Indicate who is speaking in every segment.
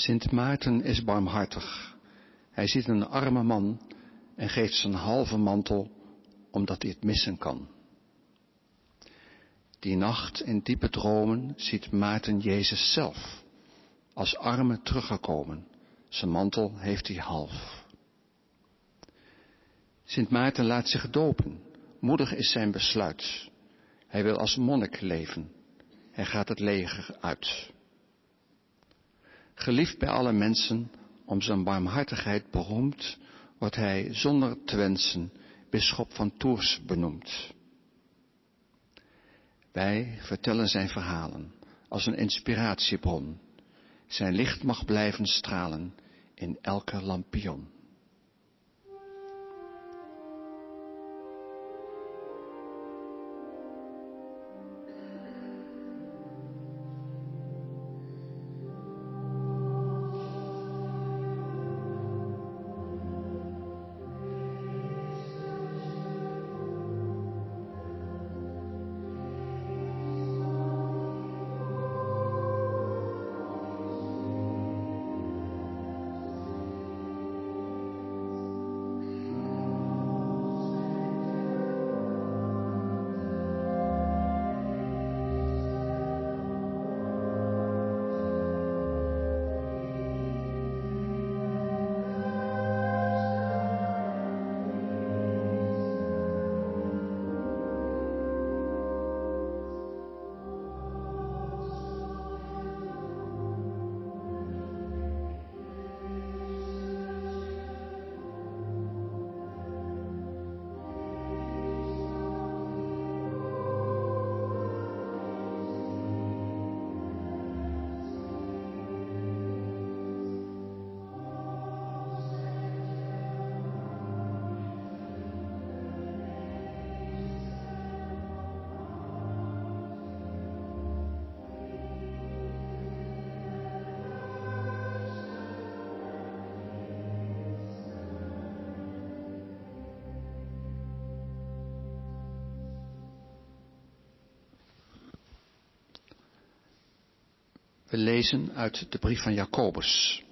Speaker 1: Sint Maarten is barmhartig. Hij ziet een arme man en geeft zijn halve mantel omdat hij het missen kan. Die nacht in diepe dromen ziet Maarten Jezus zelf als arme teruggekomen. Zijn mantel heeft hij half. Sint Maarten laat zich dopen. Moedig is zijn besluit. Hij wil als monnik leven. Hij gaat het leger uit. Geliefd bij alle mensen, om zijn barmhartigheid beroemd, wordt hij zonder te wensen bisschop van Tours benoemd. Wij vertellen zijn verhalen als een inspiratiebron. Zijn licht mag blijven stralen in elke lampion. We lezen uit de brief van Jacobus.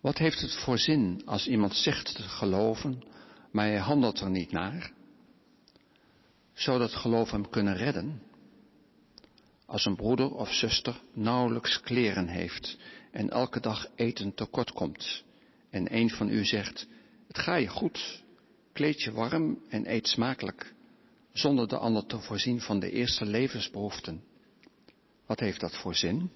Speaker 1: Wat heeft het voor zin als iemand zegt te geloven, maar hij handelt er niet naar? Zou dat geloof hem kunnen redden? Als een broeder of zuster nauwelijks kleren heeft en elke dag eten tekort komt en een van u zegt, het ga je goed, kleed je warm en eet smakelijk, zonder de ander te voorzien van de eerste levensbehoeften wat heeft dat voor zin?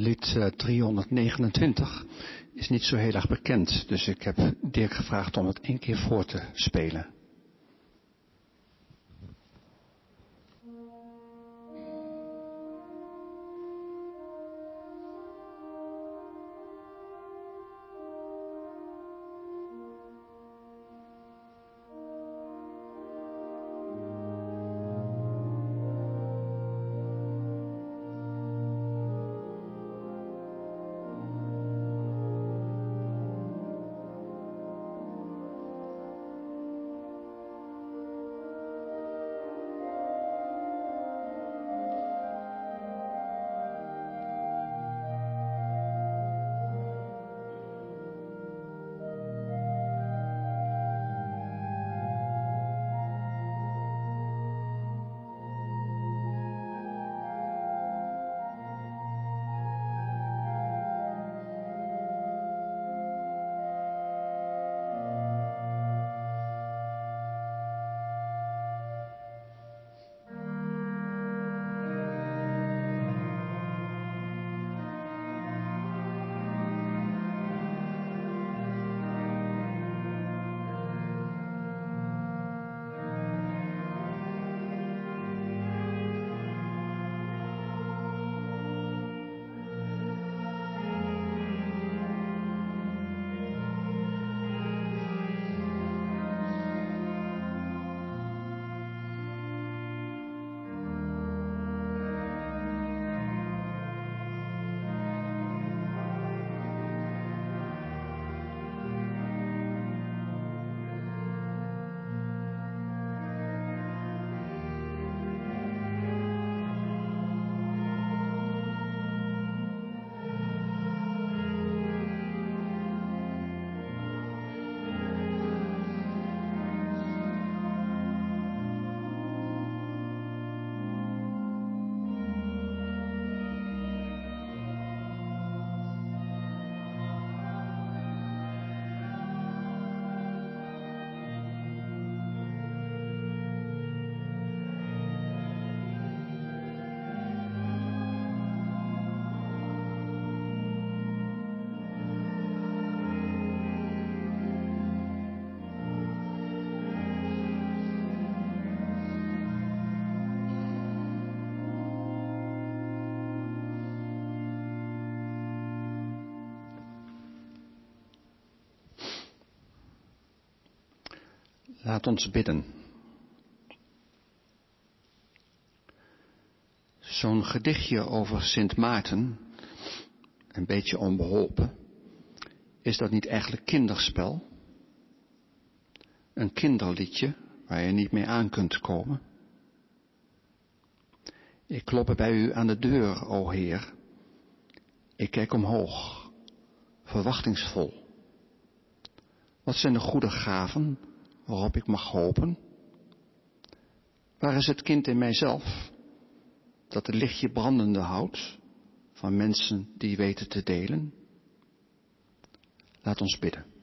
Speaker 1: Lied 329 is niet zo heel erg bekend, dus ik heb Dirk gevraagd om het één keer voor te spelen. Laat ons bidden. Zo'n gedichtje over Sint Maarten, een beetje onbeholpen, is dat niet eigenlijk kinderspel? Een kinderliedje waar je niet mee aan kunt komen? Ik klop bij u aan de deur, o Heer. Ik kijk omhoog, verwachtingsvol. Wat zijn de goede gaven waarop ik mag hopen? Waar is het kind in mijzelf dat het lichtje brandende houdt van mensen die weten te delen? Laat ons bidden.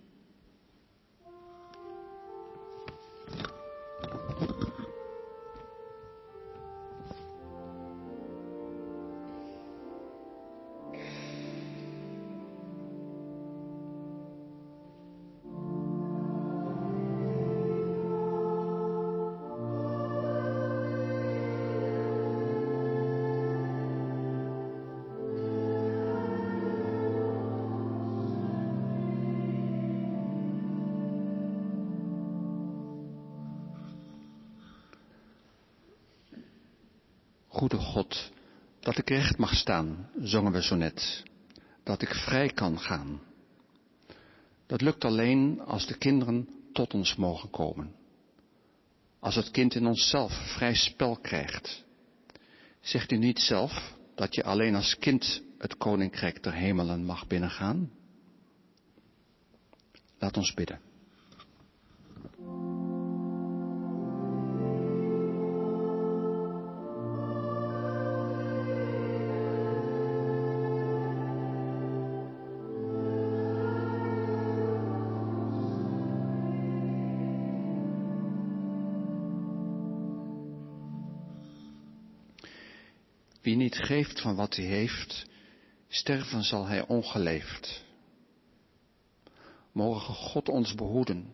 Speaker 1: Staan, zongen we zo net. Dat ik vrij kan gaan. Dat lukt alleen als de kinderen tot ons mogen komen. Als het kind in onszelf vrij spel krijgt. Zegt u niet zelf dat je alleen als kind het koninkrijk der hemelen mag binnengaan? Laat ons bidden. Niet geeft van wat hij heeft, sterven zal hij ongeleefd. Mogen God ons behoeden,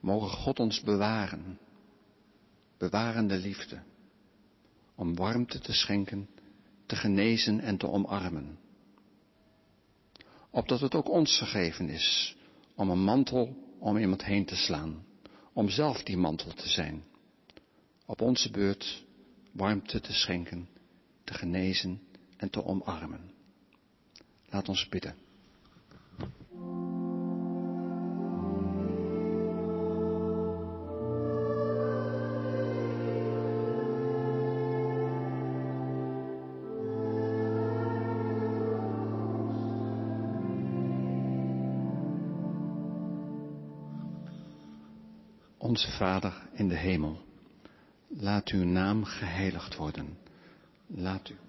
Speaker 1: mogen God ons bewaren, bewarende liefde, om warmte te schenken, te genezen en te omarmen. Opdat het ook ons gegeven is om een mantel om iemand heen te slaan, om zelf die mantel te zijn. Op onze beurt warmte te schenken, te genezen en te omarmen. Laat ons bidden. Onze Vader in de hemel, laat uw naam geheiligd worden. Laat u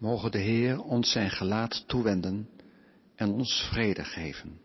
Speaker 1: Mogen de Heer ons zijn gelaat toewenden en ons vrede geven.